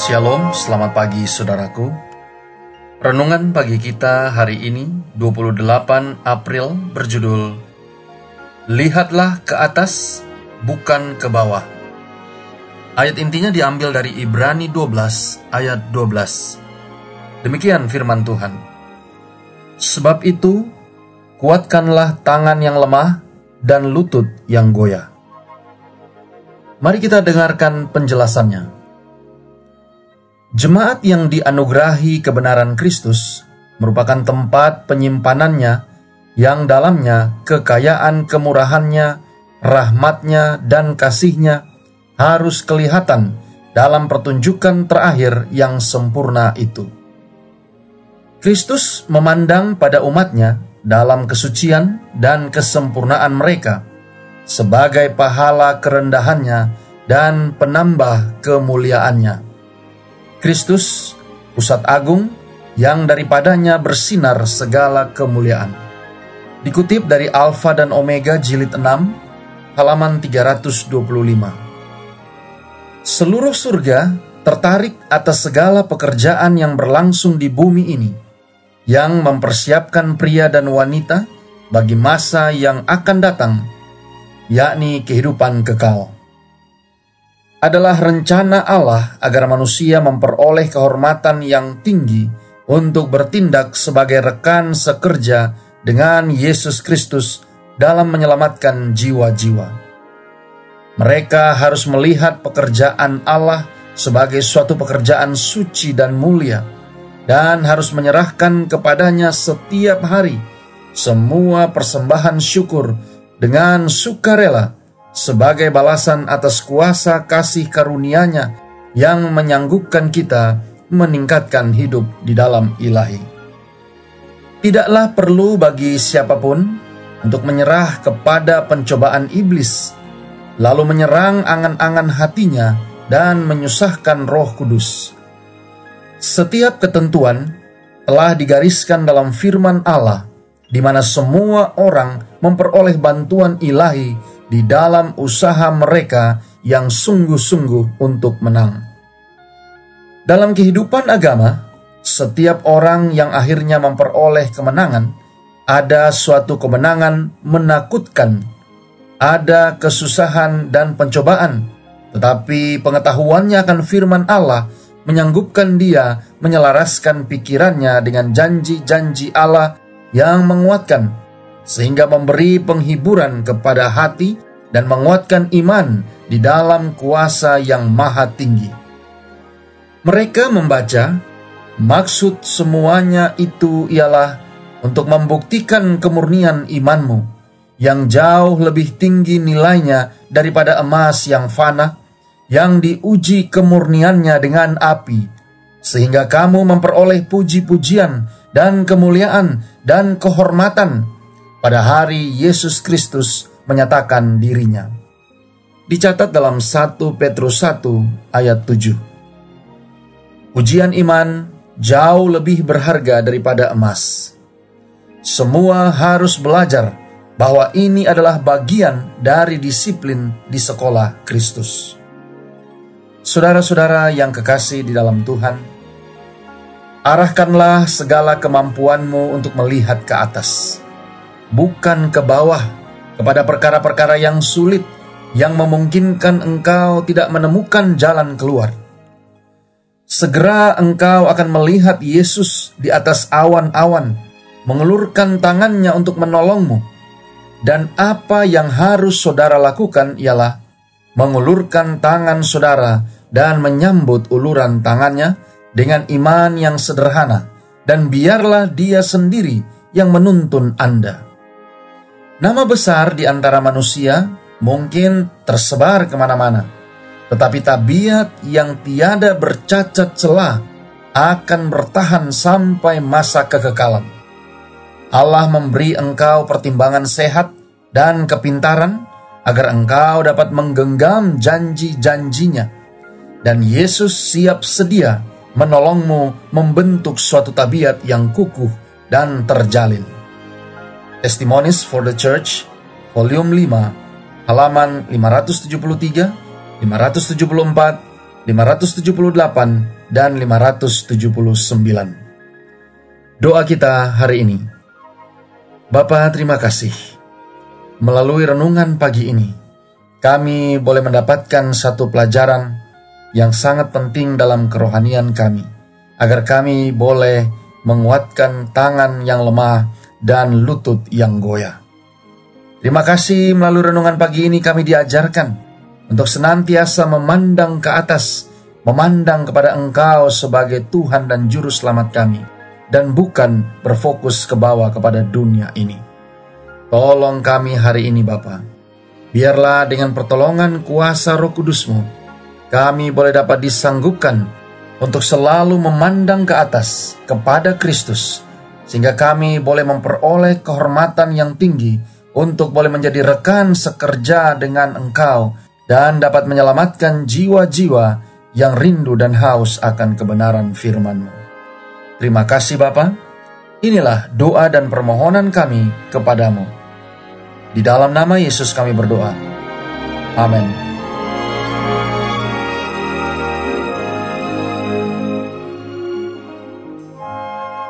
Shalom, selamat pagi saudaraku. Renungan pagi kita hari ini 28 April berjudul Lihatlah ke atas, bukan ke bawah. Ayat intinya diambil dari Ibrani 12 ayat 12. Demikian firman Tuhan. Sebab itu, kuatkanlah tangan yang lemah dan lutut yang goyah. Mari kita dengarkan penjelasannya. Jemaat yang dianugerahi kebenaran Kristus merupakan tempat penyimpanannya yang dalamnya kekayaan kemurahannya, rahmatnya, dan kasihnya harus kelihatan dalam pertunjukan terakhir yang sempurna itu. Kristus memandang pada umatnya dalam kesucian dan kesempurnaan mereka sebagai pahala kerendahannya dan penambah kemuliaannya. Kristus, pusat agung yang daripadanya bersinar segala kemuliaan. Dikutip dari Alfa dan Omega jilid 6, halaman 325. Seluruh surga tertarik atas segala pekerjaan yang berlangsung di bumi ini, yang mempersiapkan pria dan wanita bagi masa yang akan datang, yakni kehidupan kekal adalah rencana Allah agar manusia memperoleh kehormatan yang tinggi untuk bertindak sebagai rekan sekerja dengan Yesus Kristus dalam menyelamatkan jiwa-jiwa. Mereka harus melihat pekerjaan Allah sebagai suatu pekerjaan suci dan mulia, dan harus menyerahkan kepadanya setiap hari semua persembahan syukur dengan sukarela sebagai balasan atas kuasa kasih karunia-Nya yang menyanggupkan kita meningkatkan hidup di dalam ilahi. Tidaklah perlu bagi siapa pun untuk menyerah kepada pencobaan iblis, lalu menyerang angan-angan hatinya dan menyusahkan roh kudus. Setiap ketentuan telah digariskan dalam firman Allah, di mana semua orang memperoleh bantuan ilahi di dalam usaha mereka yang sungguh-sungguh untuk menang. Dalam kehidupan agama, setiap orang yang akhirnya memperoleh kemenangan, ada suatu kemenangan menakutkan, ada kesusahan dan pencobaan, tetapi pengetahuannya akan firman Allah menyanggupkan dia menyelaraskan pikirannya dengan janji-janji Allah yang menguatkan sehingga memberi penghiburan kepada hati dan menguatkan iman di dalam kuasa yang maha tinggi. Mereka membaca, maksud semuanya itu ialah untuk membuktikan kemurnian imanmu, yang jauh lebih tinggi nilainya daripada emas yang fana, yang diuji kemurniannya dengan api, sehingga kamu memperoleh puji-pujian dan kemuliaan dan kehormatan pada hari Yesus Kristus menyatakan dirinya. Dicatat dalam 1 Petrus 1 ayat 7. Ujian iman jauh lebih berharga daripada emas. Semua harus belajar bahwa ini adalah bagian dari disiplin di sekolah Kristus. Saudara-saudara yang kekasih di dalam Tuhan, arahkanlah segala kemampuanmu untuk melihat ke atas bukan ke bawah, kepada perkara-perkara yang sulit yang memungkinkan engkau tidak menemukan jalan keluar. Segera engkau akan melihat Yesus di atas awan-awan, mengelurkan tangannya untuk menolongmu. Dan apa yang harus saudara lakukan ialah mengulurkan tangan saudara dan menyambut uluran tangannya dengan iman yang sederhana, dan biarlah dia sendiri yang menuntun Anda. Nama besar di antara manusia mungkin tersebar ke mana-mana, tetapi tabiat yang tiada bercacat celah akan bertahan sampai masa kekekalan. Allah memberi engkau pertimbangan sehat dan kepintaran agar engkau dapat menggenggam janji-janjinya. Dan Yesus siap sedia menolongmu membentuk suatu tabiat yang kukuh dan terjalin. Testimonies for the Church, volume 5, halaman 573, 574, 578, dan 579. Doa kita hari ini. Bapa terima kasih. Melalui renungan pagi ini, kami boleh mendapatkan satu pelajaran yang sangat penting dalam kerohanian kami, agar kami boleh menguatkan tangan yang lemah dan lutut yang goyah. Terima kasih melalui renungan pagi ini kami diajarkan untuk senantiasa memandang ke atas, memandang kepada Engkau sebagai Tuhan dan Juru Selamat kami dan bukan berfokus ke bawah kepada dunia ini. Tolong kami hari ini Bapa. Biarlah dengan pertolongan kuasa roh kudusmu, kami boleh dapat disanggupkan untuk selalu memandang ke atas kepada Kristus, sehingga kami boleh memperoleh kehormatan yang tinggi untuk boleh menjadi rekan sekerja dengan Engkau dan dapat menyelamatkan jiwa-jiwa yang rindu dan haus akan kebenaran firman-Mu. Terima kasih Bapa. Inilah doa dan permohonan kami kepadamu. Di dalam nama Yesus kami berdoa. Amin.